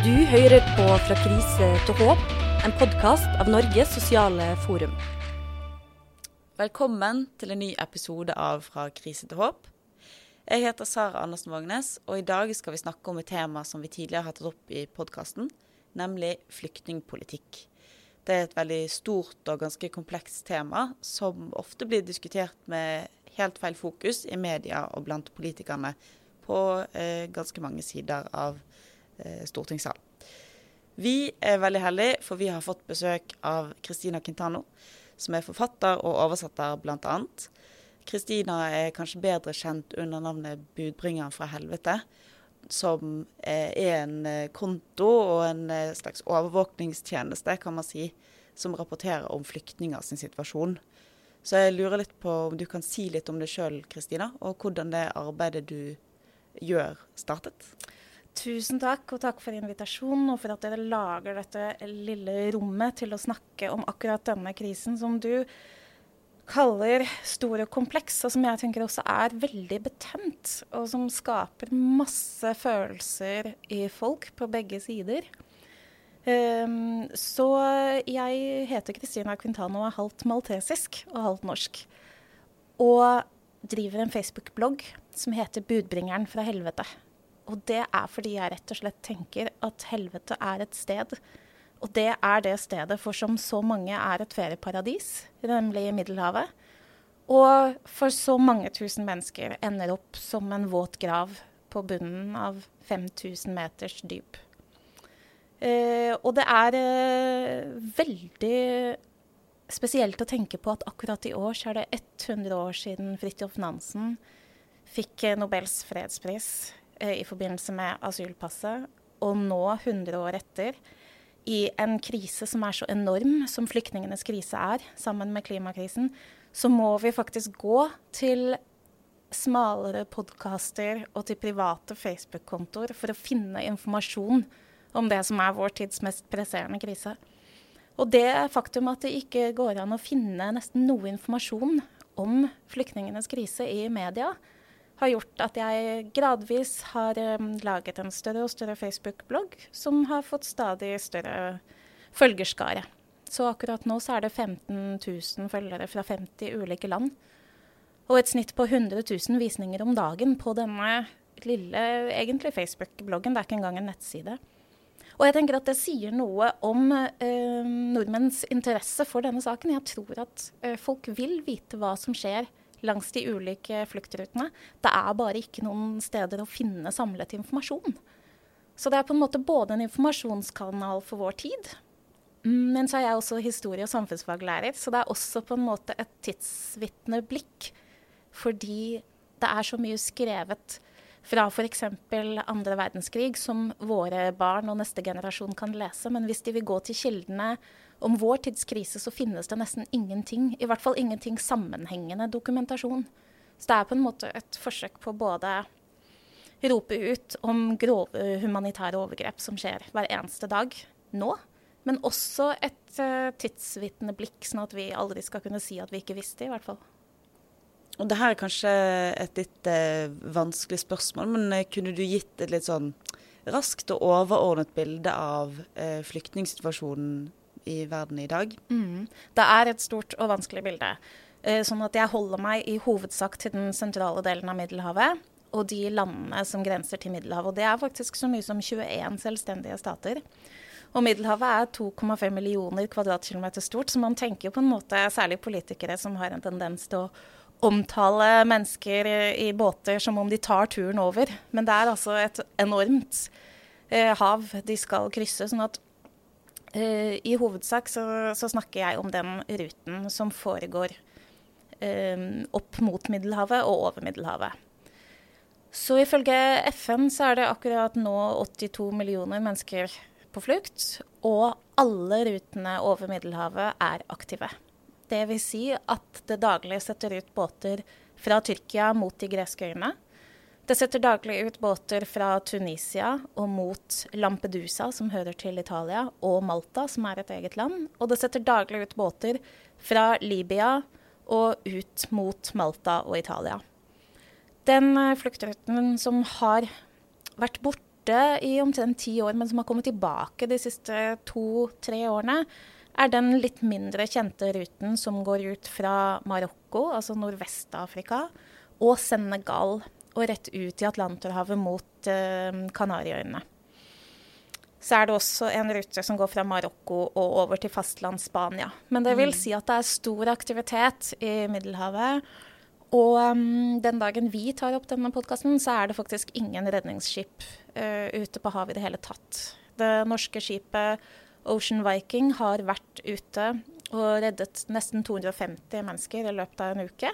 Du hører på Fra krise til håp, en podkast av Norges sosiale forum. Velkommen til en ny episode av Fra krise til håp. Jeg heter Sara Andersen Vågnes, og i dag skal vi snakke om et tema som vi tidligere har tatt opp i podkasten, nemlig flyktningpolitikk. Det er et veldig stort og ganske komplekst tema som ofte blir diskutert med helt feil fokus i media og blant politikerne på eh, ganske mange sider av Eh, stortingssal. Vi er veldig heldige, for vi har fått besøk av Christina Quintano, som er forfatter og oversetter bl.a. Kristina er kanskje bedre kjent under navnet 'Budbringeren fra helvete', som er en eh, konto og en eh, slags overvåkningstjeneste, kan man si, som rapporterer om flyktninger sin situasjon. Så jeg lurer litt på om du kan si litt om deg sjøl, Kristina, og hvordan det arbeidet du gjør, startet? Tusen takk, og takk for invitasjonen og for at dere lager dette lille rommet til å snakke om akkurat denne krisen som du kaller stor og kompleks, og som jeg tenker også er veldig betent, og som skaper masse følelser i folk på begge sider. Um, så jeg heter Kristina Quintano og er halvt maltesisk og halvt norsk. Og driver en Facebook-blogg som heter 'Budbringeren fra helvete'. Og det er fordi jeg rett og slett tenker at helvete er et sted. Og det er det stedet for som så mange er et ferieparadis, nemlig Middelhavet. Og for så mange tusen mennesker ender opp som en våt grav på bunnen av 5000 meters dyp. Eh, og det er eh, veldig spesielt å tenke på at akkurat i år så er det 100 år siden Fridtjof Nansen fikk Nobels fredspris i forbindelse med asylpasset, og nå, 100 år etter, i en krise som er så enorm som flyktningenes krise er, sammen med klimakrisen, så må vi faktisk gå til smalere podkaster og til private Facebook-kontoer for å finne informasjon om det som er vår tids mest presserende krise. Og det faktum at det ikke går an å finne nesten noe informasjon om flyktningenes krise i media, har gjort at jeg gradvis har um, laget en større og større Facebook-blogg som har fått stadig større følgerskare. Så akkurat nå så er det 15 000 følgere fra 50 ulike land. Og et snitt på 100 000 visninger om dagen på denne lille egentlig Facebook-bloggen. Det er ikke engang en nettside. Og jeg tenker at det sier noe om eh, nordmenns interesse for denne saken. Jeg tror at eh, folk vil vite hva som skjer langs de ulike fluktrutene. Det er bare ikke noen steder å finne samlet informasjon. Så det er på en måte både en informasjonskanal for vår tid, men så er jeg også historie- og samfunnsfaglærer, så det er også på en måte et tidsvitneblikk. Fordi det er så mye skrevet fra f.eks. andre verdenskrig som våre barn og neste generasjon kan lese. Men hvis de vil gå til kildene om vår tids krise så finnes det nesten ingenting, i hvert fall ingenting sammenhengende dokumentasjon. Så det er på en måte et forsøk på både rope ut om grove humanitære overgrep som skjer hver eneste dag nå, men også et uh, tidsvitneblikk, sånn at vi aldri skal kunne si at vi ikke visste, i hvert fall. Og det her er kanskje et litt uh, vanskelig spørsmål, men uh, kunne du gitt et litt sånn raskt og overordnet bilde av flyktningsituasjonen i verden i dag? Mm. Det er et stort og vanskelig bilde. Eh, sånn at jeg holder meg i hovedsak til den sentrale delen av Middelhavet og de landene som grenser til Middelhavet. Og det er faktisk så mye som 21 selvstendige stater. Og Middelhavet er 2,5 millioner kvadratkilometer stort, så man tenker jo på en måte, særlig politikere som har en tendens til å omtale mennesker i båter som om de tar turen over. Men det er altså et enormt eh, hav de skal krysse. sånn at Uh, I hovedsak så, så, snakker jeg om den ruten som foregår uh, opp mot Middelhavet og over Middelhavet. Så ifølge FN så er det akkurat nå 82 millioner mennesker på flukt, og alle rutene over Middelhavet er aktive. Det vil si at det daglig setter ut båter fra Tyrkia mot de greske øyene. Det setter daglig ut båter fra Tunisia og mot Lampedusa, som hører til Italia, og Malta, som er et eget land. Og det setter daglig ut båter fra Libya og ut mot Malta og Italia. Den uh, fluktruten som har vært borte i omtrent ti år, men som har kommet tilbake de siste to-tre årene, er den litt mindre kjente ruten som går ut fra Marokko, altså Nordvest-Afrika, og Senegal, og rett ut i Atlanterhavet mot eh, Kanariøyene. Så er det også en rute som går fra Marokko og over til fastland Spania. Men det vil mm. si at det er stor aktivitet i Middelhavet. Og um, den dagen vi tar opp denne podkasten, så er det faktisk ingen redningsskip uh, ute på havet i det hele tatt. Det norske skipet Ocean Viking har vært ute og reddet nesten 250 mennesker i løpet av en uke.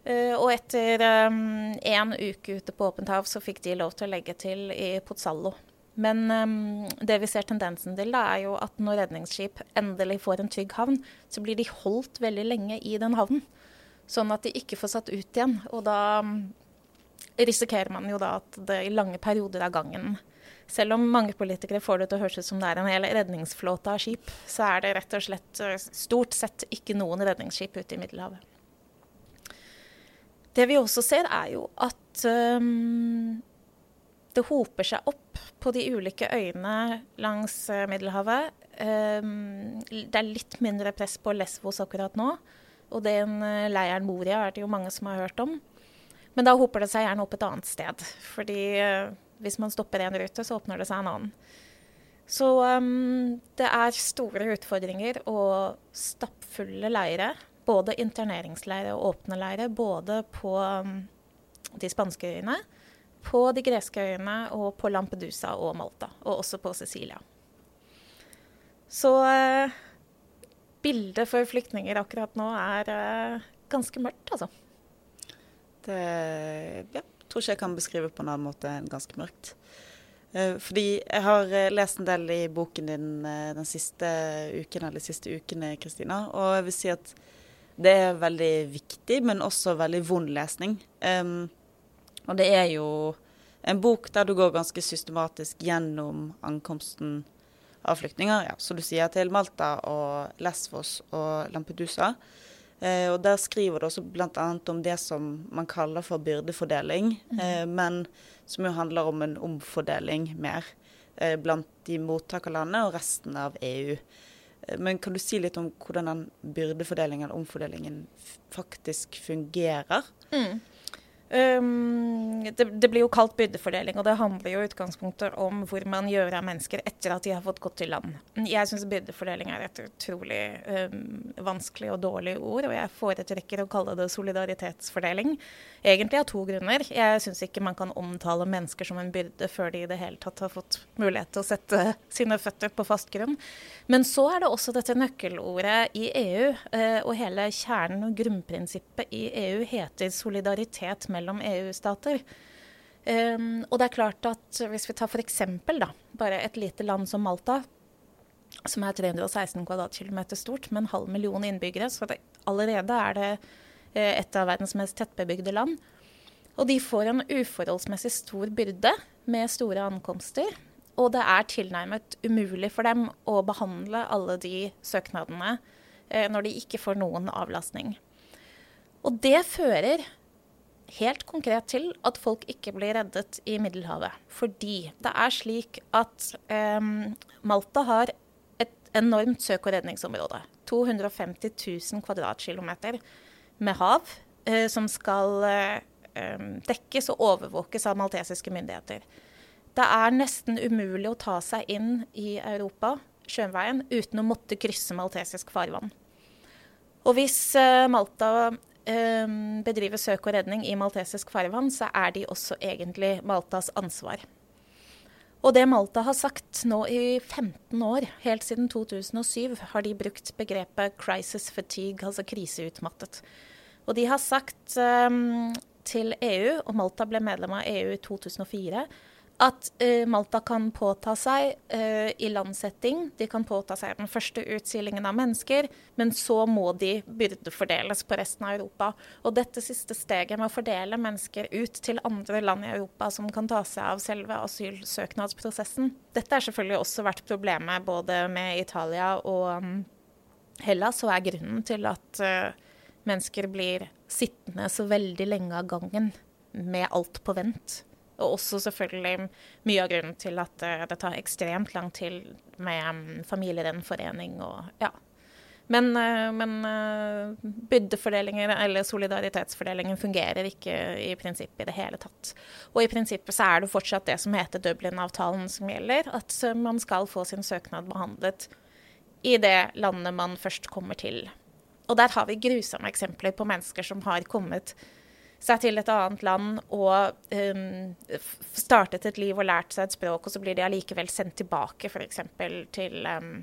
Uh, og etter én um, uke ute på åpent hav, så fikk de lov til å legge til i Pozzallo. Men um, det vi ser tendensen til, da, er jo at når redningsskip endelig får en trygg havn, så blir de holdt veldig lenge i den havnen. Sånn at de ikke får satt ut igjen. Og da um, risikerer man jo da at det i lange perioder av gangen selv om mange politikere får det til å høres ut som det er en hel redningsflåte av skip, så er det rett og slett uh, stort sett ikke noen redningsskip ute i Middelhavet. Det vi også ser, er jo at um, det hoper seg opp på de ulike øyene langs uh, Middelhavet. Um, det er litt mindre press på Lesvos akkurat nå. Og den eh, leiren Moria er det jo mange som har hørt om. Men da hoper det seg gjerne opp et annet sted. Fordi uh, hvis man stopper en rute, så åpner det seg en annen. Så um, det er store utfordringer og stappfulle leire. Både interneringsleire og åpne leire. Både på um, de spanske øyene, på de greske øyene og på Lampedusa og Malta. Og også på Sicilia. Så uh, bildet for flyktninger akkurat nå er uh, ganske mørkt, altså. Det ja, tror ikke jeg kan beskrive på en annen måte enn ganske mørkt. Uh, fordi jeg har lest en del i boken din den siste uken, eller de siste ukene, Kristina. Og jeg vil si at det er veldig viktig, men også veldig vond lesning. Um, og det er jo en bok der du går ganske systematisk gjennom ankomsten av flyktninger, ja, som du sier, til Malta og Lesvos og Lampedusa. Eh, og Der skriver du også bl.a. om det som man kaller for byrdefordeling, mm. eh, men som jo handler om en omfordeling mer eh, blant de mottakerlandene og resten av EU. Men kan du si litt om hvordan den byrdefordelingen omfordelingen faktisk fungerer? Mm. Um, det, det, blir jo kalt byrdefordeling, og det handler jo i utgangspunktet om hvor man gjør av mennesker etter at de har fått gått til land. Jeg syns byrdefordeling er et utrolig um, vanskelig og dårlig ord, og jeg foretrekker å kalle det solidaritetsfordeling. Egentlig av to grunner. Jeg syns ikke man kan omtale mennesker som en byrde før de i det hele tatt har fått mulighet til å sette sine føtter på fast grunn. Men så er det også dette nøkkelordet i EU, uh, og hele kjernen og grunnprinsippet i EU heter solidaritet med mellom EU-stater. Um, og det er klart at hvis vi tar f.eks. bare et lite land som Malta, som er 316 kvadratkilometer stort med en halv million innbyggere, så det, allerede er det eh, et av verdens mest tettbebygde land. Og de får en uforholdsmessig stor byrde med store ankomster. Og det er tilnærmet umulig for dem å behandle alle de søknadene eh, når de ikke får noen avlastning. Og det fører helt konkret til at folk ikke blir reddet i Middelhavet. Fordi det er slik at um, Malta har et enormt søk- og redningsområde. 250 000 kvadratkilometer med hav uh, som skal uh, dekkes og overvåkes av maltesiske myndigheter. Det er nesten umulig å ta seg inn i Europa sjøveien uten å måtte krysse maltesisk farvann. Og hvis uh, Malta Ehm, bedriver søk og redning i maltesisk farvann, så er de også egentlig Maltas ansvar. Og det Malta har sagt nå i 15 år, helt siden 2007, har de brukt begrepet 'crisis fatigue', altså kriseutmattet. Og de har sagt um, til EU, og Malta ble medlem av EU i 2004, at uh, Malta kan påta seg uh, i landsetting De kan påta seg den første utsilingen av mennesker, men så må de byrdefordeles på resten av Europa. Og dette siste steget med å fordele mennesker ut til andre land i Europa som kan ta seg av selve asylsøknadsprosessen Dette har selvfølgelig også vært problemet både med Italia og um, Hellas, og er grunnen til at uh, mennesker blir sittende så veldig lenge av gangen med alt på vent Og også selvfølgelig mye av grunnen til at det tar ekstremt lang tid med mm, familiegjenforening og ja. Men, men byrdefordelingen eller solidaritetsfordelingen fungerer ikke i prinsippet i det hele tatt. Og i prinsippet så er det fortsatt det som heter Dublin-avtalen som gjelder. At man skal få sin søknad behandlet i det landet man først kommer til. Og der har vi grusomme eksempler på mennesker som har kommet seg til et annet land og um, startet et liv og lært seg et språk, og så blir de allikevel sendt tilbake f.eks. til, um,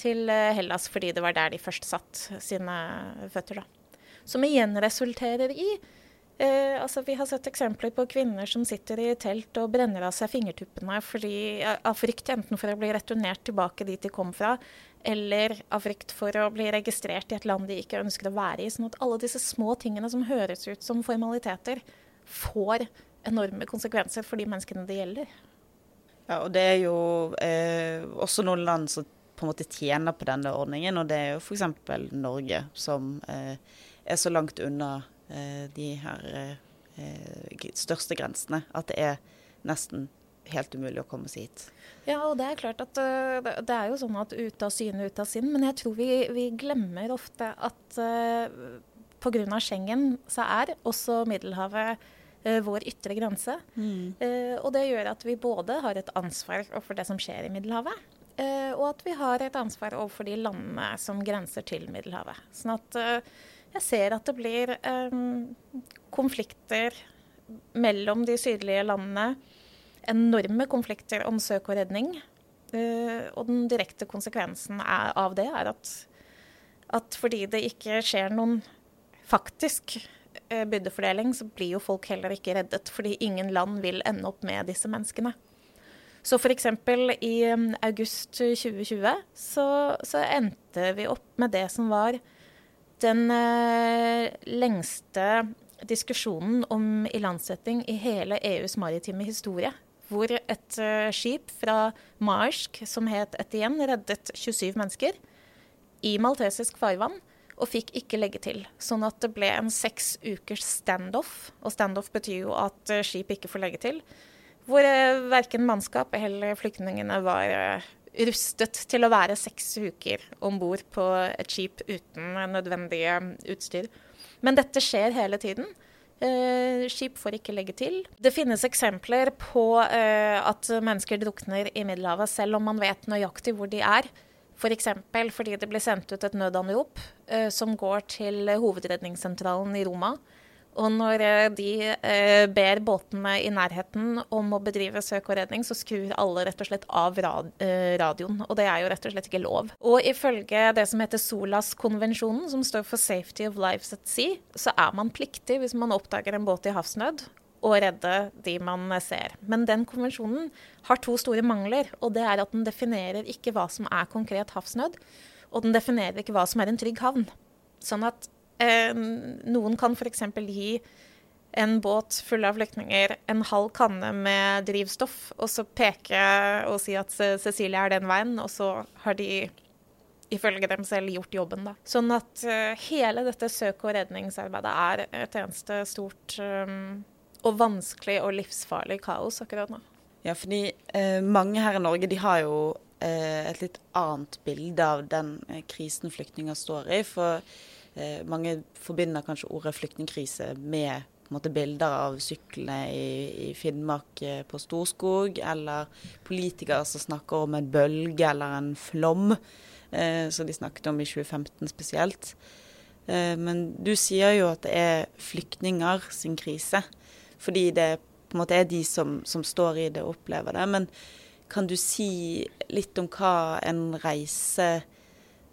til eh, Hellas fordi det var der de først satt sine føtter. Da. Som igjen resulterer i Eh, altså, vi har sett eksempler på kvinner som sitter i telt og brenner av seg fingertuppene fordi, av frykt enten for å bli returnert tilbake dit de kom fra, eller av frykt for å bli registrert i et land de ikke ønsker å være i. Sånn at alle disse små tingene som høres ut som formaliteter, får enorme konsekvenser for de menneskene det gjelder. Ja, og det er jo eh, også noen land som på en måte tjener på denne ordningen, og det er jo f.eks. Norge, som eh, er så langt unna Eh, de her eh, største grensene. At det er nesten helt umulig å komme seg hit. Ja, og det er klart at uh, det er jo sånn at ute av syne, ute av sinn. Men jeg tror vi, vi glemmer ofte at uh, pga. Schengen så er også Middelhavet uh, vår ytre grense. Mm. Uh, og det gjør at vi både har et ansvar for det som skjer i Middelhavet. og at vi har et ansvar overfor de landene som grenser til Middelhavet. Sånn at jeg ser at det blir um, konflikter mellom de sydlige landene. Enorme konflikter om søk og redning. Uh, og den direkte konsekvensen av det er at, at, fordi det ikke skjer noen faktisk uh, byrdefordeling, så blir jo folk heller ikke reddet. Fordi ingen land vil ende opp med disse menneskene. Så f.eks. i um, august 2020 så, så endte vi opp med det som var den uh, lengste diskusjonen om ilandsetting i hele EUs maritime historie. Hvor et uh, skip fra Marsk som het Etienne, reddet 27 mennesker i maltesisk farvann og fikk ikke legge til. Sånn at det ble en seks ukers standoff. Og standoff betyr jo at uh, skip ikke får legge til. Hvor uh, verken mannskap eller flyktningene var rustet til å være seks uker om bord på et skip uten nødvendige utstyr. Men dette skjer hele tiden. Uh, skip får ikke legge til. Det finnes eksempler på eh, at mennesker drukner i Middelhavet selv om man vet nøyaktig hvor de er. F.eks. For fordi det blir sendt ut et nødanrop eh, som går til hovedredningssentralen i Roma. Og når eh, de eh, ber båtene i nærheten om å bedrive søk og redning, så skrur alle rett og slett av rad eh, radioen. Og det er jo rett og slett ikke lov. Og ifølge det som heter SOLAS-konvensjonen, som står for Safety of Lives at Sea, så er man pliktig, hvis man oppdager en båt i havsnød, å redde de man ser. Men den konvensjonen har to store mangler. Og det er at den definerer ikke hva som er konkret havsnød, og den definerer ikke hva som er en trygg havn. Sånn at Eh, noen kan f.eks. gi en båt full av flyktninger en halv kanne med drivstoff, og så peke og si at Cecilie er den veien, og så har de ifølge dem selv gjort jobben. Da. Sånn at uh, hele dette søk- og redningsarbeidet er et eneste stort um, og vanskelig og livsfarlig kaos akkurat nå. Ja, fordi eh, mange her i Norge de har jo eh, et litt annet bilde av den krisen flyktninger står i. For eh, mange forbinder kanskje ordet flyktningkrise med måte, bilder av syklene i, i Finnmark eh, på Storskog, eller politikere som snakker om en bølge eller en flom, eh, som de snakket om i 2015 spesielt. Eh, men du sier jo at det er flyktninger sin krise, fordi det på en måte er de som, som står i det og opplever det. Men kan du si litt om hva en reise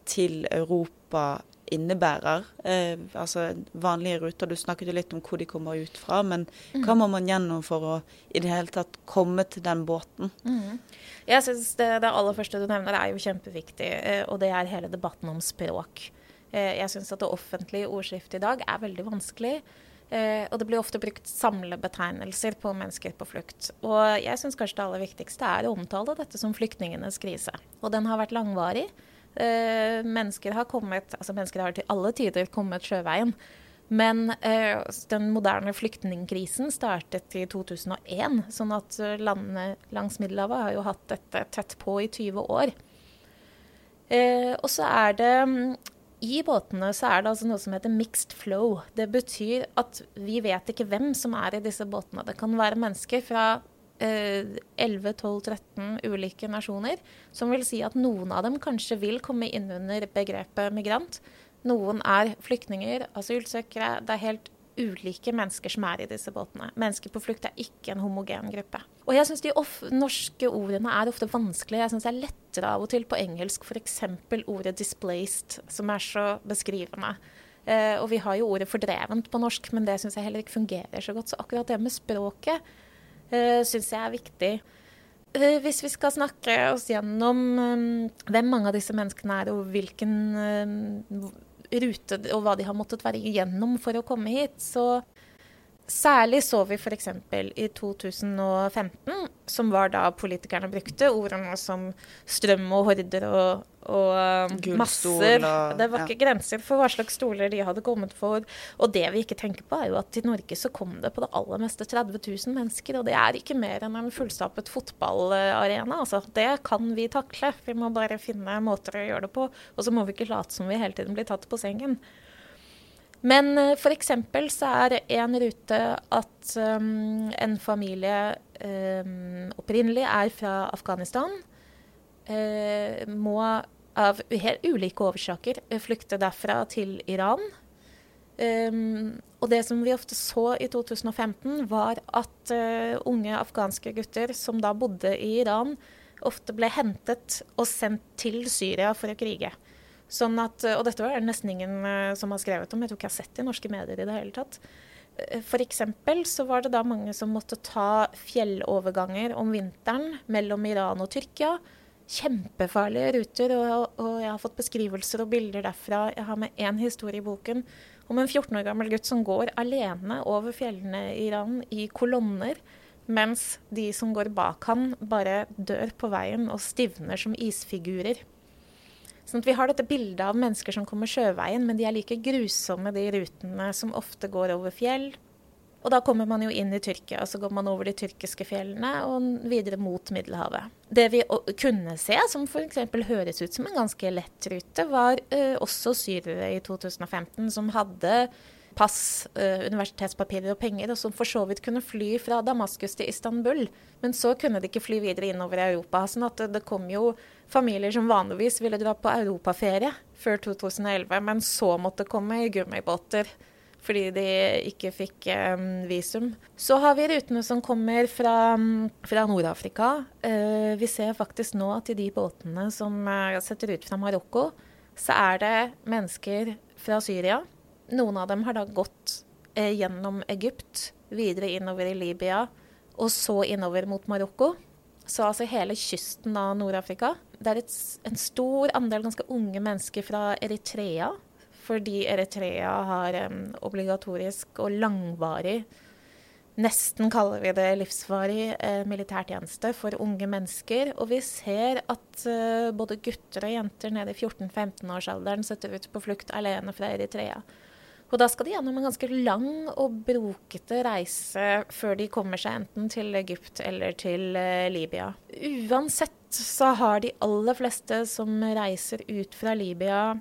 til Europa innebærer. Eh, altså vanlige ruter, du snakket jo litt om hvor de kommer ut fra, men mm. hva må man gjennom for å i det hele tatt komme til den båten? Mm. Jeg synes det, det, aller første du nevner er jo kjempeviktig, eh, og det er hele debatten om språk. Eh, jeg syns at det offentlige ordskiftet i dag er veldig vanskelig. Eh, og det blir ofte brukt samlebetegnelser på mennesker på flukt. Og jeg syns kanskje det aller viktigste er å omtale dette som flyktningenes krise. Og den har vært langvarig. Uh, mennesker har kommet, altså mennesker har til alle tider kommet sjøveien. Men eh, den moderne flyktningkrisen startet i 2001, sånn at eh, landene langs Middelhavet har jo hatt dette tett på i 20 år. Eh, og så er det I båtene så er det altså noe som heter mixed flow. Det betyr at vi vet ikke hvem som er i disse båtene. Det kan være mennesker fra eh, 11-12-13 ulike nasjoner, som vil si at noen av dem kanskje vil komme inn under begrepet migrant. Noen er flyktninger, asylsøkere. Det er helt ulike mennesker som er i disse båtene. Mennesker på flukt er ikke en homogen gruppe. Og jeg syns de norske ordene er ofte vanskelige. Jeg syns det er lettere av og til på engelsk f.eks. ordet 'displaced', som er så beskrivende. Eh, og vi har jo ordet 'fordrevent' på norsk, men det syns jeg heller ikke fungerer så godt. Så akkurat det med språket eh, syns jeg er viktig. Uh, hvis vi skal snakke oss gjennom um, hvem mange av disse menneskene er, og hvilken um, rute og hva de har måttet være igjennom for å komme hit. Så særlig så vi f.eks. i 2015, som var da politikerne brukte ordene som strøm og horder og, og um, masser. Og, det var ikke grenser for hva slags stoler de hadde kommet for. Og det vi ikke tenker på, er jo at i Norge så kom det på det aller meste 30 000 mennesker. Og det er ikke mer enn en fullstappet fotballarena. Altså, det kan vi takle. Vi må bare finne måter å gjøre det på. Og så må vi ikke late som vi hele tiden blir tatt på sengen. Men eh, f.eks. så er en rute at um, en familie um, opprinnelig er fra Afghanistan. Uh, må av helt ulike årsaker flykte derfra til Iran. Um, og det som vi ofte så i 2015, var at uh, unge afghanske gutter som da bodde i Iran, ofte ble hentet og sendt til Syria for å krige. Sånn at, og dette var det nesten ingen uh, som har skrevet om, jeg tror ikke jeg har sett det i norske medier i det hele tatt. F.eks. så var det da mange som måtte ta fjelloverganger om vinteren mellom Iran og Tyrkia kjempefarlige ruter, og, og, jeg har fått beskrivelser og bilder derfra. Jeg har med én historie i boken om en 14 år gammel gutt som går alene over fjellene i Iran i kolonner, mens de som går bak han, bare dør på veien og stivner som isfigurer. Sånn at Vi har dette bildet av mennesker som kommer sjøveien, men de er like grusomme, de rutene som ofte går over fjell, og da kommer man jo inn i Tyrkia, og så går man over de tyrkiske fjellene og videre mot Middelhavet. Det vi kunne se, som f.eks. høres ut som en ganske lett rute, var uh, også syrere i 2015 som hadde pass, uh, universitetspapirer og penger, og som for så vidt kunne fly fra Damaskus til Istanbul. Men så kunne de ikke fly videre innover i Europa. sånn at det, det kom jo familier som vanligvis ville dra på europaferie før 2011, men så måtte komme i gummibåter fordi de ikke fikk um, visum. Så har vi rutene som kommer fra, fra Nord-Afrika. Uh, vi ser faktisk nå at i de båtene som uh, setter ut fra Marokko, så er det mennesker fra Syria. Noen av dem har da gått gjennom Egypt, videre innover i Libya, og så innover mot Marokko. Så altså hele kysten av Nord-Afrika. Det er et, en stor andel ganske unge mennesker fra Eritrea fordi Eritrea har um, obligatorisk og langvarig Nesten kaller vi det livsvarig eh, militærtjeneste for unge mennesker. Og vi ser at uh, både gutter og jenter nede i 14-15-årsalderen setter ut på flukt alene fra Eritrea. Og da skal de gjennom en ganske lang og brokete reise før de kommer seg enten til Egypt eller til uh, Libya. Uansett så har de aller fleste som reiser ut fra Libya,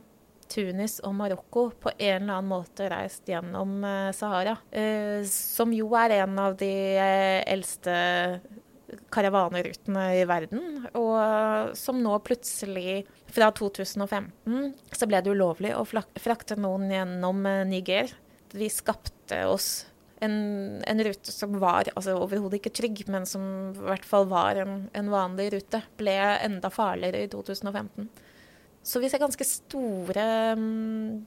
Tunis og Marokko på en eller annen måte reist gjennom eh, Sahara. Eh, som jo er en av de eh, eldste karavanerutene i verden. Og som nå plutselig, fra 2015, så ble det ulovlig å frakte noen gjennom Niger. Vi skapte oss en, en rute som var altså overhodet ikke trygg, men som i hvert fall var en, en vanlig rute. Ble enda farligere i 2015. Så vi ser ganske store um,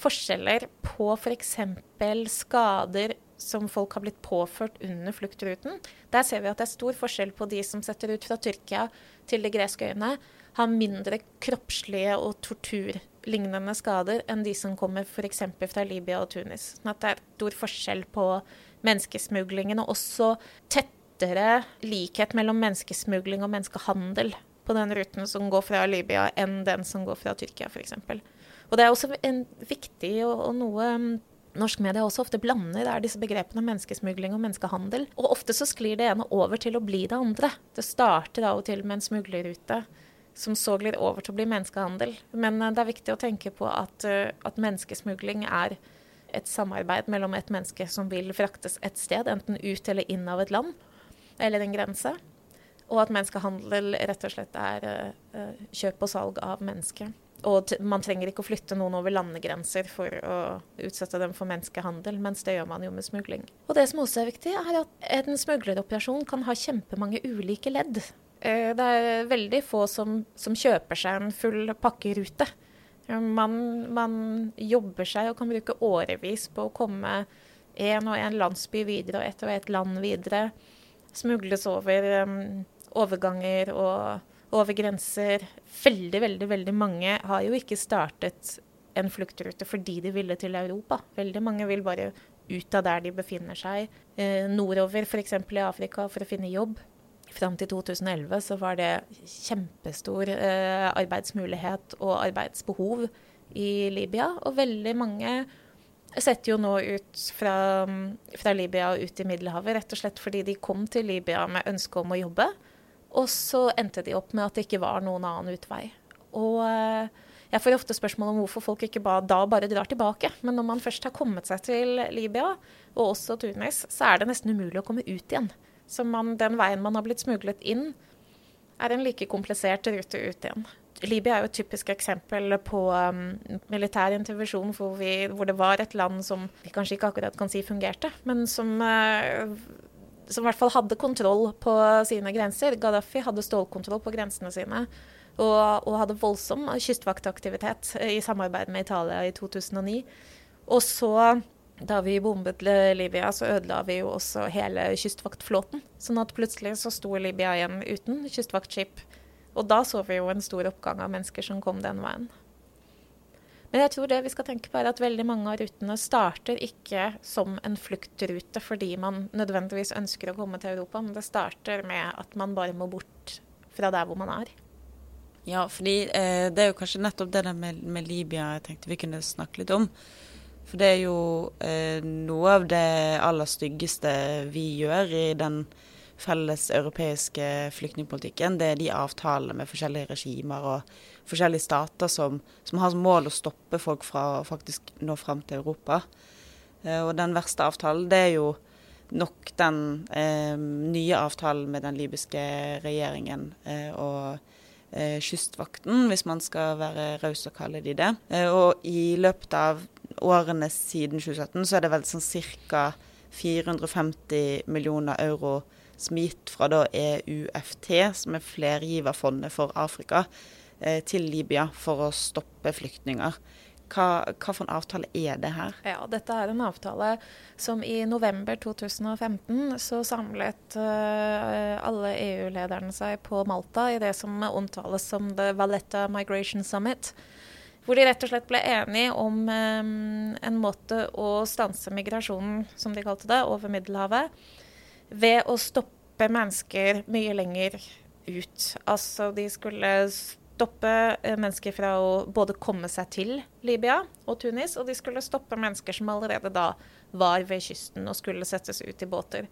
forskjeller på f.eks. For skader som folk har blitt påført under fluktruten. Der ser vi at det er stor forskjell på de som setter ut fra Tyrkia til de greske øyene, har mindre kroppslige og torturlignende skader enn de som kommer f.eks. fra Libya og Tunis. Sånn at det er stor forskjell på menneskesmuglingen, og også tettere likhet mellom menneskesmugling og menneskehandel på den ruten som går fra Libya, enn den som går fra Tyrkia, f.eks. Og det er også en viktig og, og noe mm, norsk media også ofte blander er disse begrepene menneskesmugling og menneskehandel. Og ofte så sklir det ene over til å bli det andre. Det starter av og til med en smuglerrute som så glir over til å bli menneskehandel. Men uh, det er viktig å tenke på at, uh, at, menneskesmugling er et samarbeid mellom et menneske som vil fraktes et sted, enten ut eller inn av et land eller en grense. Og at menneskehandel rett og slett er uh, kjøp og salg av mennesker. Og man trenger ikke å flytte noen over landegrenser for å utsette dem for menneskehandel, mens det gjør man jo med smugling. Og det som også er viktig, er at en smugleroperasjon kan ha kjempemange ulike ledd. Eh, det er veldig få som, som kjøper seg en full pakkerute. Man, man, jobber seg og kan bruke årevis på å komme en og en landsby videre og ett og ett land videre. Smugles over um, overganger og over grenser. Veldig, veldig, veldig mange har jo ikke startet en fluktrute fordi de ville til Europa. Veldig mange vil bare ut av der de befinner seg. Eh, nordover, f.eks. i Afrika, for å finne jobb. Fram til 2011 så var det kjempestor eh, arbeidsmulighet og arbeidsbehov i Libya. Og veldig mange setter jo nå ut fra, fra Libya og ut i Middelhavet rett og slett fordi de kom til Libya med ønske om å jobbe. Og så endte de opp med at det ikke var noen annen utvei. Og eh, jeg får ofte spørsmål om hvorfor folk ikke ba, da bare drar tilbake. Men når man først har kommet seg til Libya, og også Tunis, så er det nesten umulig å komme ut igjen. Så man, den veien man har blitt smuglet inn, er en like komplisert rute ut igjen. Libya er jo et typisk eksempel på um, militær intervensjon hvor, hvor, det var et land som vi kanskje ikke akkurat kan si fungerte, men som uh, som i hvert fall hadde kontroll på sine grenser. Gaddafi hadde stålkontroll på grensene sine. Og, og hadde voldsom kystvaktaktivitet i samarbeid med Italia i 2009. Og så, da vi bombet Libya, så ødela vi jo også hele kystvaktflåten. Sånn at plutselig så sto Libya igjen uten kystvaktskip. Og da så vi jo en stor oppgang av mennesker som kom den veien. Men jeg tror det vi skal tenke på er at veldig mange av rutene starter ikke som en fluktrute fordi man nødvendigvis ønsker å komme til Europa, men det starter med at man bare må bort fra der hvor man er. Ja, fordi eh, det er jo kanskje nettopp det der med, med, Libya jeg tenkte vi kunne snakke litt om. For det er jo eh, noe av det aller styggeste vi gjør i den felles europeiske flyktningpolitikken. Det er de avtalene med forskjellige regimer og forskjellige stater som, som, har som mål å stoppe folk fra å faktisk nå fram til Europa. Eh, og den verste avtalen, det er jo nok den eh, nye avtalen med den libyske regjeringen eh, og eh, Kystvakten, hvis man skal være raus og kalle de det. Eh, og i løpet av årene siden 2017 så er det vel sånn ca. 450 millioner euro som er gitt fra da EUFT, som er flergiverfondet for Afrika, til Libya for å stoppe flyktninger. Hva, hva, for en avtale er det her? Ja, Dette er en avtale som i november 2015 så samlet uh, alle EU-lederne seg på Malta i det som omtales som The Valletta Migration Summit. Hvor de rett og slett ble enige om um, en måte å stanse migrasjonen, som de kalte det, over Middelhavet. Ved å stoppe mennesker mye lenger ut. Altså de skulle stoppe eh, mennesker fra å både komme seg til Libya og Tunis, og de skulle stoppe mennesker som allerede da var ved kysten og skulle settes ut i båter.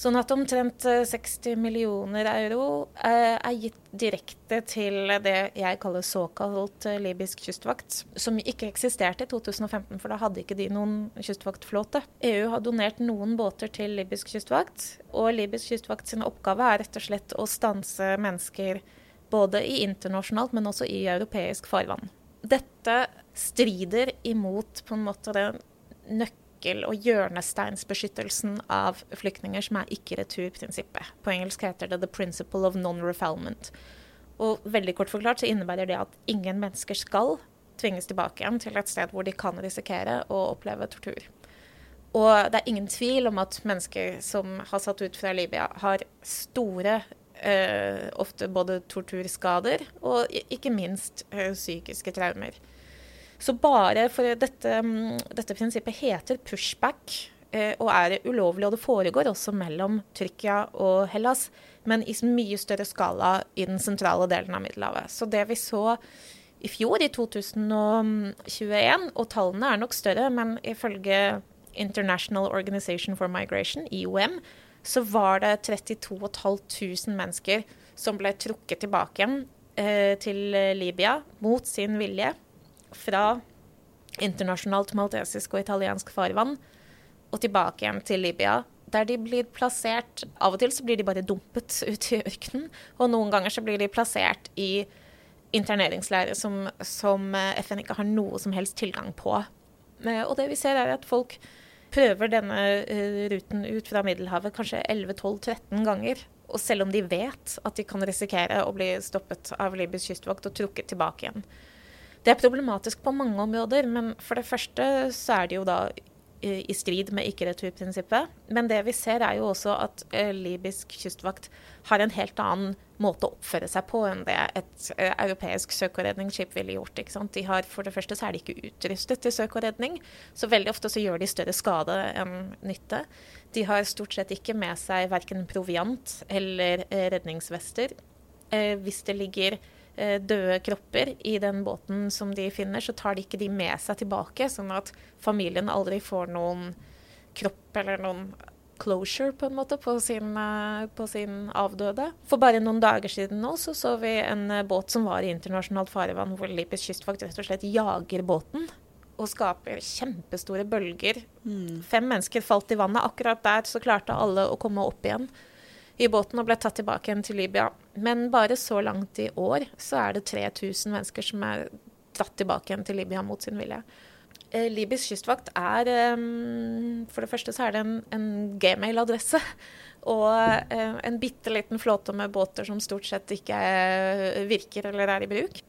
Sånn at omtrent 60 eh, millioner euro eh, er gitt direkte til det jeg kaller såkalt libysk kystvakt, som ikke eksisterte i 2015, for da hadde ikke de noen kystvaktflåte. EU har donert noen båter til libysk kystvakt, og libysk kystvakt sin oppgave er rett og slett å stanse mennesker både i internasjonalt, men også i europeisk farvann. Dette strider imot på en måte den nøkkel- og hjørnesteinsbeskyttelsen av flyktninger, som er ikke-retur-prinsippet. På engelsk heter det 'the principle of non-refoulement'. Og veldig kort forklart så innebærer det at ingen mennesker skal tvinges tilbake igjen til et sted hvor de kan risikere å oppleve tortur. Og det er ingen tvil om at mennesker som har satt ut fra Libya, har store eh, ofte både torturskader og ikke minst eh, psykiske traumer. Så bare for dette, mm, dette prinsippet heter pushback eh, og er ulovlig, og det foregår også mellom Tyrkia og Hellas, men i mye større skala i den sentrale delen av Middelhavet. Så det vi så i fjor, i 2021, og tallene er nok større, men ifølge International Organization for Migration, IOM, så var det 32 500 mennesker som ble trukket tilbake igjen eh, til Libya mot sin vilje fra internasjonalt maltesisk og italiensk farvann og tilbake igjen til Libya. Der de blir plassert Av og til så blir de bare dumpet ut i ørkenen. Og noen ganger så blir de plassert i interneringsleirer som, som eh, FN ikke har noe som helst tilgang på. Eh, og det vi ser, er at folk prøver denne uh, ruten ut fra Middelhavet kanskje 11-12-13 ganger. Og selv om de vet at de kan risikere å bli stoppet av Libysk kystvakt og trukket tilbake igjen. Det er problematisk på mange områder, men for det første så er det jo da i strid med ikke-returprinsippet. Men det vi ser er jo også at eh, libysk kystvakt har en helt annen måte å oppføre seg på enn det et eh, europeisk søk- og redningsskip ville gjort. De har, for det første så er de ikke utrustet til søk og redning, så veldig ofte så gjør de større skade enn nytte. De har stort sett ikke med seg verken proviant eller eh, redningsvester. Hvis det ligger døde kropper i den båten som de finner, så tar de ikke de med seg tilbake, sånn at familien aldri får noen kropp eller noen closure på en måte på sin, eh, på sin, avdøde. For bare noen dager siden nå så, så vi en eh, båt som var i internasjonalt farevann, hvor Libysk kystvakt rett og slett jager båten og skaper kjempestore bølger. Mm. Fem mennesker falt i vannet. Akkurat der så klarte alle å komme opp igjen i båten og ble tatt tilbake igjen til Libya. Men bare så langt i år så er det 3000 mennesker som er dratt tilbake igjen til Libya mot sin vilje. Eh, Libysk kystvakt er um, For det første så er det en, en gmail-adresse. Og eh, en bitte liten flåte med båter som stort sett ikke virker eller er i bruk.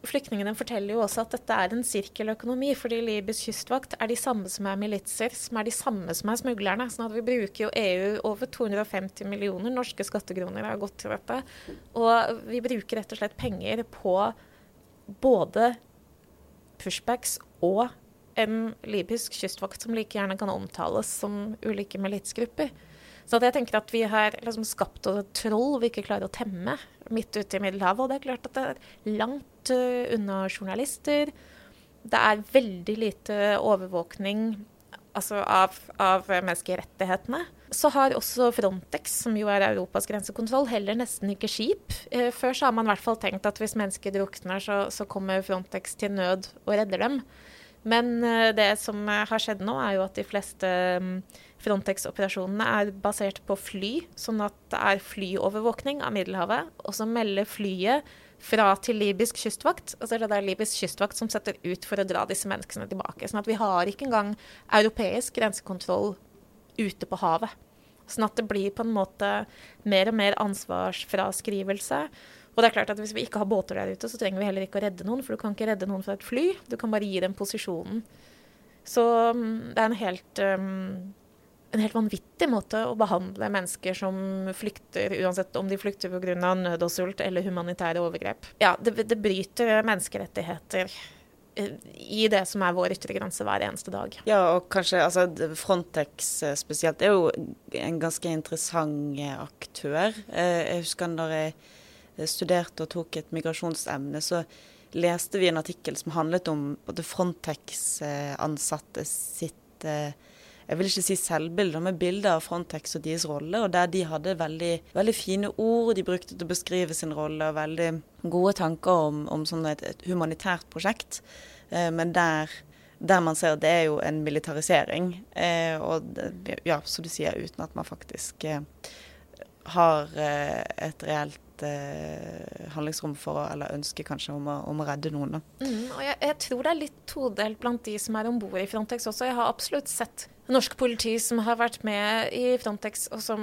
Flyktningene forteller jo også at dette er en sirkeløkonomi, fordi Libysk kystvakt er de samme som er militser, som er de samme som er smuglerne. sånn at vi bruker jo EU over 250 millioner norske skattekroner har gått til dette. Og vi bruker rett og slett penger på både pushbacks og en libysk kystvakt som like gjerne kan omtales som ulike militsgrupper. Så jeg tenker at vi har liksom skapt troll vi ikke klarer å temme midt ute i Middelhavet. Og det er klart at det er langt uh, unna journalister. Det er veldig lite overvåkning altså av, av, menneskerettighetene. Så har også Frontex, som jo er Europas grensekontroll, heller nesten ikke skip. Eh, før så har man i hvert fall tenkt at hvis mennesker drukner, så, så kommer Frontex til nød og redder dem. Men eh, det som har skjedd nå, er jo at de fleste um, Frontex-operasjonene er basert på fly, sånn at det er flyovervåkning av Middelhavet. Og så melder flyet fra til libysk kystvakt. og så er det der libysk kystvakt som setter ut for å dra disse menneskene tilbake. Sånn at vi har ikke engang europeisk grensekontroll ute på havet. Sånn at det blir på en måte mer og mer ansvarsfraskrivelse. Og det er klart at hvis vi ikke har båter der ute, så trenger vi heller ikke å redde noen, for du kan ikke redde noen fra et fly. Du kan bare gi dem posisjonen. Så mm, det er en helt um, en helt vanvittig måte å behandle mennesker som flykter, uansett om de flykter pga. nød og sult eller humanitære overgrep. Ja, det, det, bryter menneskerettigheter eh, i det som er vår ytre grense hver eneste dag. Ja, og kanskje altså, Frontex eh, spesielt er jo en ganske interessant eh, aktør. Jeg husker når jeg studerte og tok et migrasjonsemne, så leste vi en artikkel som handlet om Frontex-ansatte sitt jeg vil ikke si selvbilder, men bilder av Frontex og deres rolle. Og der de hadde veldig, veldig fine ord de brukte til å beskrive sin rolle, og veldig gode tanker om, om sånn et, et, humanitært prosjekt. Eh, men der, der, man ser at det er jo en militarisering. Eh, og ja, som du sier, uten at man faktisk eh, har eh, et reelt eh, handlingsrom for å, eller ønske kanskje om å, om å redde noen. Mm, og jeg, jeg, tror det er litt todelt blant de som er om bord i Frontex også. Jeg har absolutt sett norsk politi som har vært med i Frontex, og som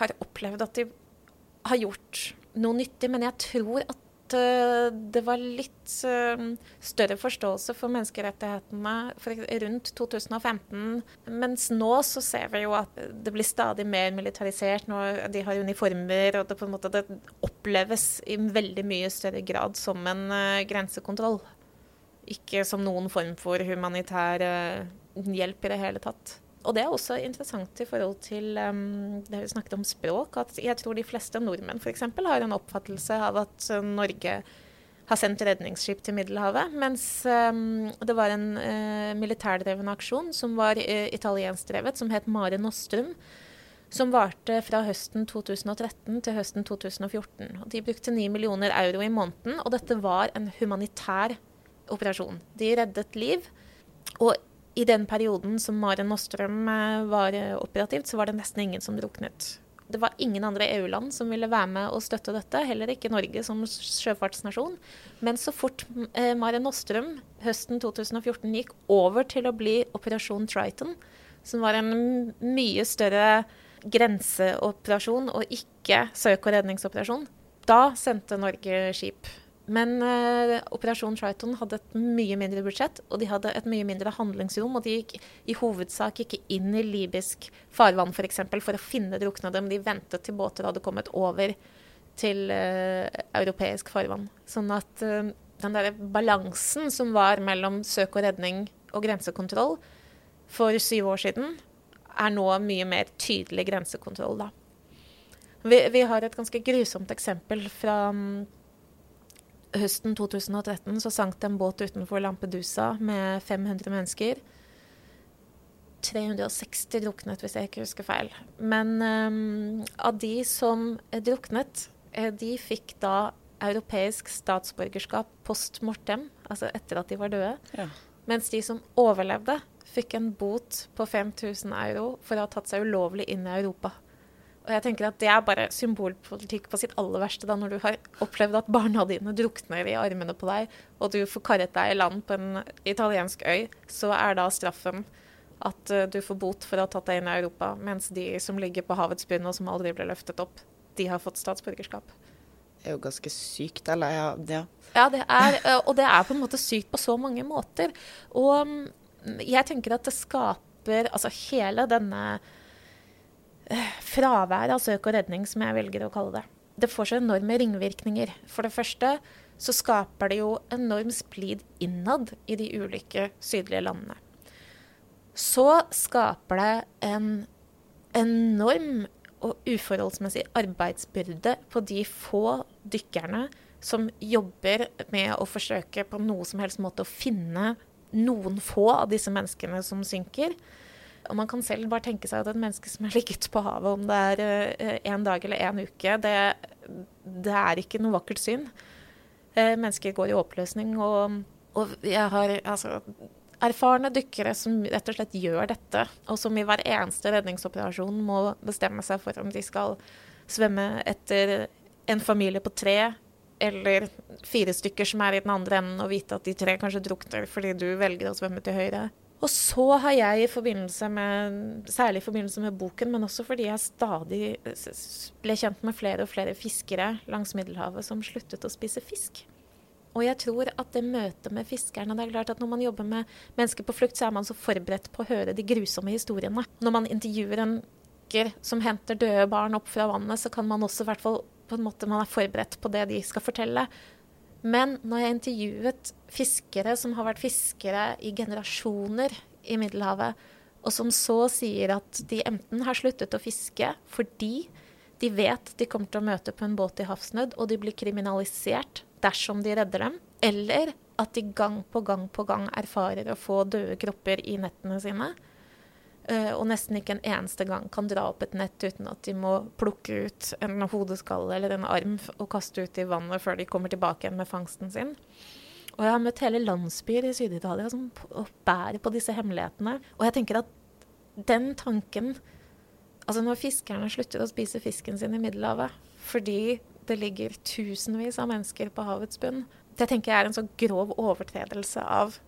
har opplevd at de har gjort noe nyttig. Men jeg tror at uh, det var litt uh, større forståelse for menneskerettighetene for rundt 2015. Mens nå så ser vi jo at det blir stadig mer militarisert. Når de har uniformer, og det på en måte det oppleves i veldig mye større grad som en uh, grensekontroll. Ikke som noen form for humanitær hjelp i det hele tatt. Og det er også interessant i forhold til um, det vi snakket om språk. at Jeg tror de fleste nordmenn f.eks. har en oppfattelse av at uh, Norge har sendt redningsskip til Middelhavet. Mens um, det var en uh, militærdreven aksjon som var uh, italienskdrevet, som het Mare Nostrum. Som varte fra høsten 2013 til høsten 2014. Og de brukte 9 millioner euro i måneden, og dette var en humanitær operasjon. De reddet liv. Og i den perioden som Mare Nostrum uh, var operativt, så var det nesten ingen som druknet. Det var ingen andre EU-land som ville være med og støtte dette, heller ikke Norge som sjøfartsnasjon. Men så fort eh, Mare Nostrum høsten 2014 gikk over til å bli Operasjon Triton, som var en mye større grenseoperasjon og ikke søk- og redningsoperasjon, da sendte Norge skip men uh, Operasjon Triton hadde et mye mindre budsjett, og de hadde et mye mindre handlingsrom. Og de gikk i hovedsak ikke inn i libysk farvann. For, eksempel, for å finne druknede, men de ventet til båter hadde kommet over til uh, europeisk farvann. Sånn at uh, den der balansen som var mellom søk og redning og grensekontroll for syv år siden, er nå mye mer tydelig grensekontroll, da. Vi, vi har et ganske grusomt eksempel fra høsten 2013 så sank det en båt utenfor Lampedusa med 500 mennesker. 360 druknet, hvis jeg ikke husker feil. Men um, av de som druknet, eh, de fikk da europeisk statsborgerskap post mortem, altså etter at de var døde. Ja. Mens de som overlevde, fikk en bot på 5000 euro for å ha tatt seg ulovlig inn i Europa. Og jeg tenker at Det er bare symbolpolitikk på sitt aller verste, da, når du har opplevd at barna dine drukner i armene på deg, og du får karret deg i land på en italiensk øy, så er da straffen at uh, du får bot for å ha tatt deg inn i Europa, mens de som ligger på havets bunn og som aldri ble løftet opp, de har fått statsborgerskap. Det er jo ganske sykt, eller? Ja, ja. ja det er, uh, og det er på en måte sykt på så mange måter. Og um, jeg tenker at det skaper Altså hele denne fravær av søk og redning, som jeg velger å kalle det. Det får så enorme ringvirkninger. For det første så skaper det jo enorm splid innad i de ulike sydlige landene. Så skaper det en enorm og uforholdsmessig arbeidsbyrde på de få dykkerne som jobber med å forsøke på noe som helst måte å finne noen få av disse menneskene som synker. Og man kan selv bare tenke seg at et menneske som har ligget på havet, om det er én eh, dag eller én uke, det, det, er ikke noe vakkert syn. Eh, mennesker går i oppløsning, og, og jeg har altså erfarne dykkere som rett og slett gjør dette, og som i hver eneste redningsoperasjon må bestemme seg for om de skal svømme etter en familie på tre eller fire stykker som er i den andre enden, og vite at de tre kanskje drukner fordi du velger å svømme til høyre. Og så har jeg i forbindelse med, særlig i forbindelse med boken, men også fordi jeg stadig ble kjent med flere og flere fiskere langs Middelhavet som sluttet å spise fisk. Og jeg tror at det møtet med fiskerne det er klart at Når man jobber med mennesker på flukt, så er man så forberedt på å høre de grusomme historiene. Når man intervjuer en fisker som henter døde barn opp fra vannet, så kan man også hvert fall på en måte man er forberedt på det de skal fortelle. Men når jeg intervjuet fiskere som har vært fiskere i generasjoner i Middelhavet, og som så sier at de enten har sluttet å fiske fordi de vet de kommer til å møte på en båt i havsnød, og de blir kriminalisert dersom de redder dem, eller at de gang på gang på gang erfarer å få døde kropper i nettene sine, og nesten ikke en eneste gang kan dra opp et nett uten at de må plukke ut en hodeskalle eller en arm og kaste ut i vannet før de kommer tilbake igjen med fangsten sin. Og jeg har møtt hele landsbyer i Syd-Italia som bærer på disse hemmelighetene. Og jeg tenker at den tanken Altså når fiskerne slutter å spise fisken sin i Middelhavet fordi det ligger tusenvis av mennesker på havets bunn, det tenker jeg er en så grov overtredelse av Eh,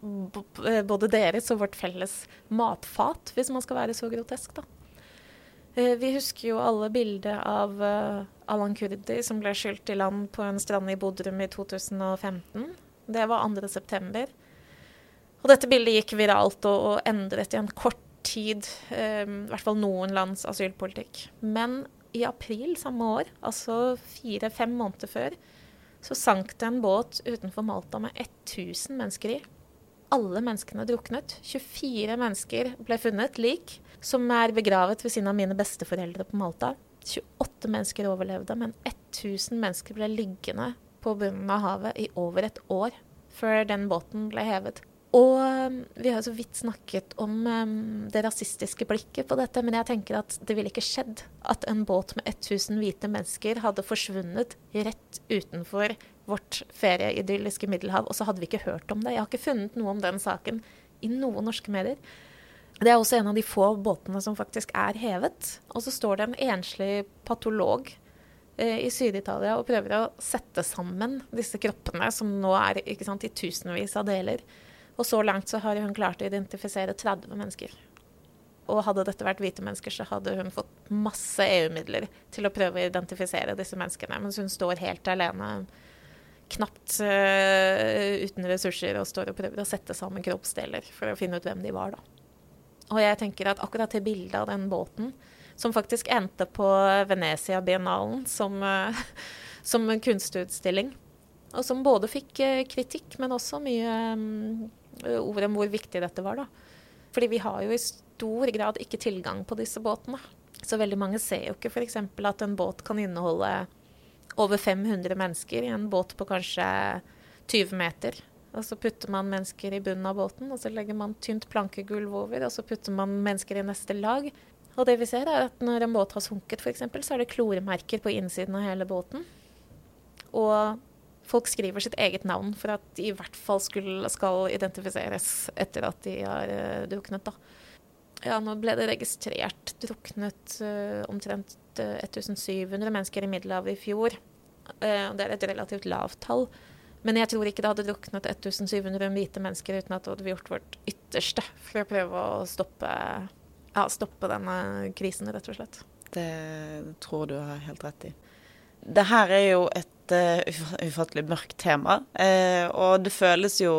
både deres og vårt felles matfat, hvis man skal være så grotesk, da. Eh, vi husker jo alle bildet av uh, Alan Kurdi som ble skylt i land på en strand i Bodrum i 2015. Det var 2.9. Og dette bildet gikk viralt og, og endret i en kort tid um, i hvert fall noen lands asylpolitikk. Men i april samme år, altså fire-fem måneder før, så sank det en båt utenfor Malta med 1000 mennesker i alle menneskene druknet. 24 mennesker ble funnet lik, som er begravet ved siden av mine besteforeldre på Malta. 28 mennesker overlevde, men 1000 mennesker ble liggende på bunnen av havet i over et år før den båten ble hevet. Og um, vi har så vidt snakket om um, det rasistiske blikket på dette, men jeg tenker at det ville ikke skjedd at en båt med 1000 hvite mennesker hadde forsvunnet rett utenfor vårt ferieidylliske Middelhav, og så hadde vi ikke hørt om det. Jeg har ikke funnet noe om den saken i noen norske medier. Det er også en av de få båtene som faktisk er hevet. Og så står det en enslig patolog eh, i Syd-Italia og prøver å sette sammen disse kroppene, som nå er sant, i tusenvis av deler. Og så langt så har hun klart å identifisere 30 mennesker. Og hadde dette vært hvite mennesker, så hadde hun fått masse EU-midler til å prøve å identifisere disse menneskene. Mens hun står helt alene, knapt uh, uten ressurser, og står og prøver å sette sammen kroppsdeler for å finne ut hvem de var, da. Og jeg tenker at akkurat det bildet av den båten, som faktisk endte på Venezia-biennalen som, uh, som kunstutstilling, og som både fikk uh, kritikk, men også mye um, ord om hvor viktig dette var. da. Fordi vi har jo i stor grad ikke tilgang på disse båtene. Så veldig mange ser jo ikke f.eks. at en båt kan inneholde over 500 mennesker i en båt på kanskje 20 meter. Og så putter man mennesker i bunnen av båten, og så legger man tynt plankegulv over, og så putter man mennesker i neste lag. Og det vi ser, er at når en båt har sunket, f.eks., så er det kloremerker på innsiden av hele båten. Og folk skriver sitt eget navn for at de i hvert fall skulle, skal identifiseres etter at de har uh, druknet. Da. Ja, nå ble det registrert druknet uh, omtrent uh, eh, 1700 mennesker i Middelhavet i fjor. Uh, det er et relativt lavt tall. Men jeg tror ikke det hadde druknet 1700 hvite mennesker uten at vi hadde gjort vårt ytterste for å prøve å stoppe, ja, stoppe denne krisen, rett og slett. Det tror du har helt rett i. Det her er jo et uh, ufattelig mørkt tema. Uh, og det føles jo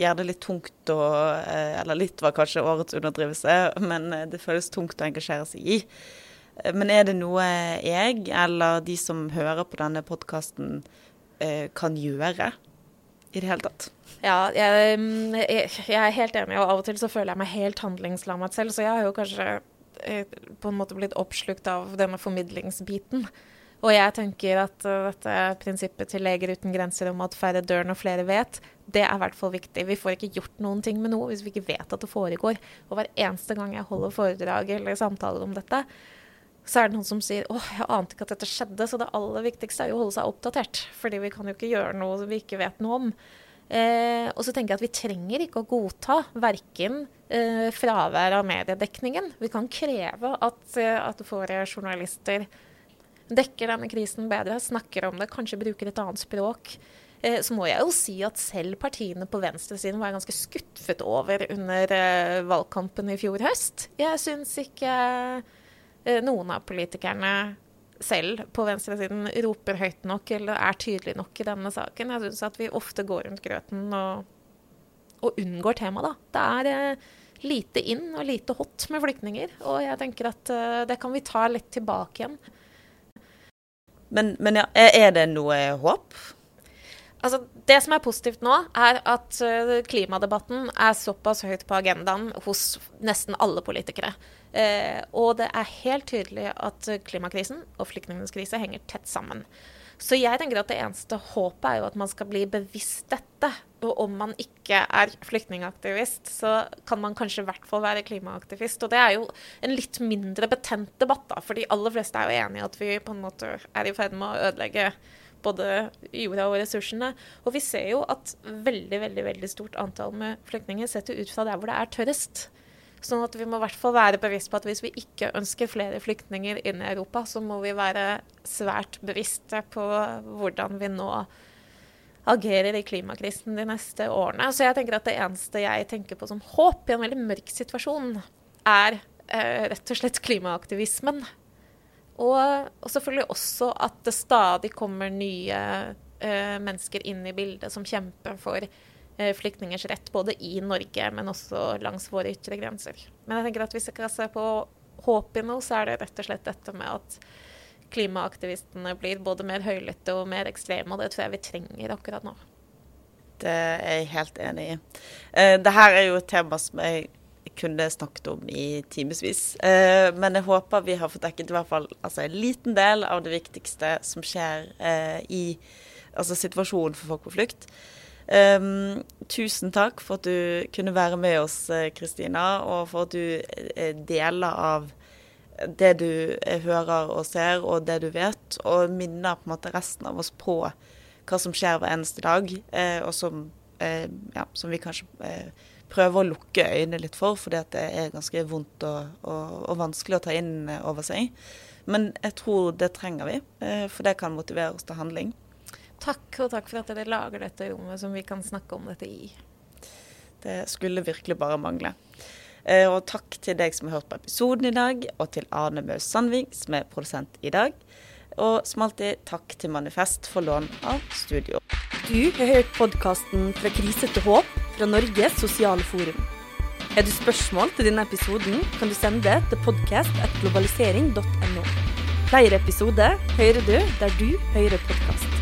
gjerne litt tungt å uh, Eller litt var kanskje årets underdrivelse, men det føles tungt å engasjere seg i. Men er det noe jeg, eller de som hører på denne podkasten, kan gjøre i det hele tatt? Ja, jeg, jeg, jeg, er helt enig, og av og til så føler jeg meg helt handlingslammet selv. Så jeg har jo kanskje på en måte blitt oppslukt av denne formidlingsbiten. Og jeg tenker at uh, dette prinsippet til Leger uten grenser om at færre dør når flere vet, det er i hvert fall viktig. Vi får ikke gjort noen ting med noe hvis vi ikke vet at det foregår. Og hver eneste gang jeg holder foredrag eller samtaler om dette, så er det noen som sier åh, jeg ante ikke at dette skjedde, så det aller viktigste er jo å holde seg oppdatert. Fordi vi kan jo ikke gjøre noe vi ikke vet noe om. Eh, og så tenker jeg at vi trenger ikke å godta verken eh, fravær av mediedekningen. Vi kan kreve at, eh, at våre journalister dekker denne krisen bedre, snakker om det, kanskje bruker et annet språk. Eh, så må jeg jo si at selv partiene på venstresiden var ganske skuffet over under eh, valgkampen i fjor høst. Jeg syns ikke noen av politikerne selv på venstresiden roper høyt nok eller er tydelig nok i denne saken. Jeg syns at vi ofte går rundt grøten og, og unngår temaet, da. Det er eh, lite inn og lite hot med flyktninger. Og jeg tenker at eh, det kan vi ta litt tilbake igjen. Men, men ja, er det noe håp? Altså, det som er positivt nå, er at uh, klimadebatten er såpass høyt på agendaen hos nesten alle politikere. Uh, og det er helt tydelig at klimakrisen og flyktningenes krise henger tett sammen. Så jeg tenker at det eneste håpet er jo at man skal bli bevisst dette. Og om man ikke er flyktningaktivist, så kan man kanskje i hvert fall være klimaaktivist. Og det er jo en litt mindre betent debatt, da. For de aller fleste er jo enig i at vi på en måte er i ferd med å ødelegge både jorda og ressursene. Og vi ser jo at veldig, veldig, veldig stort antall med flyktninger setter ut fra der hvor det er tørrest. Sånn at vi må i hvert fall være bevisst på at hvis vi ikke ønsker flere flyktninger inn i Europa, så må vi være svært bevisste på hvordan vi nå agerer i klimakrisen de neste årene. Så jeg tenker at det eneste jeg tenker på som håp i en veldig mørk situasjon, er eh, rett og slett klimaaktivismen. Og, og, selvfølgelig også at det stadig kommer nye eh, mennesker inn i bildet som kjemper for Eh, flyktningers rett, både i Norge, men også langs våre ytre grenser. Men jeg tenker at hvis jeg kan se på håp i noe, så er det rett og slett dette med at klimaaktivistene blir både mer høylytte og mer ekstreme, og det tror jeg vi trenger akkurat nå. Det er jeg helt enig i. Dette det er jo et tema som jeg kunne snakket om i timevis. Uh, men jeg håper vi har fått dekket i hvert fall altså, en liten del av det viktigste som skjer i altså situasjonen for folk på flukt. Um, tusen takk for at du kunne være med oss, Kristina, og for at du deler av det du hører og ser, og det du vet, og minner på en måte resten av oss på hva som skjer hver eneste dag, eh, og som, eh, ja, som, vi kanskje eh, prøver å lukke øynene litt for, fordi det er ganske vondt og, og, og, vanskelig å ta inn over seg. Men jeg tror det trenger vi, eh, for det kan motivere oss til handling. Takk, og takk for at dere lager dette rommet som vi kan snakke om dette i. Det skulle virkelig bare mangle. Eh, og takk til deg som har hørt på episoden i dag, og til Arne Maus Sandvik, som er produsent i dag. Og som alltid, takk til Manifest for lån av studio. Du har hørt podkasten Fra krise til håp fra Norges sosiale forum. Har du spørsmål til denne episoden, kan du sende det til podkast.globalisering.no. Flere episoder hører du der du hører podkast.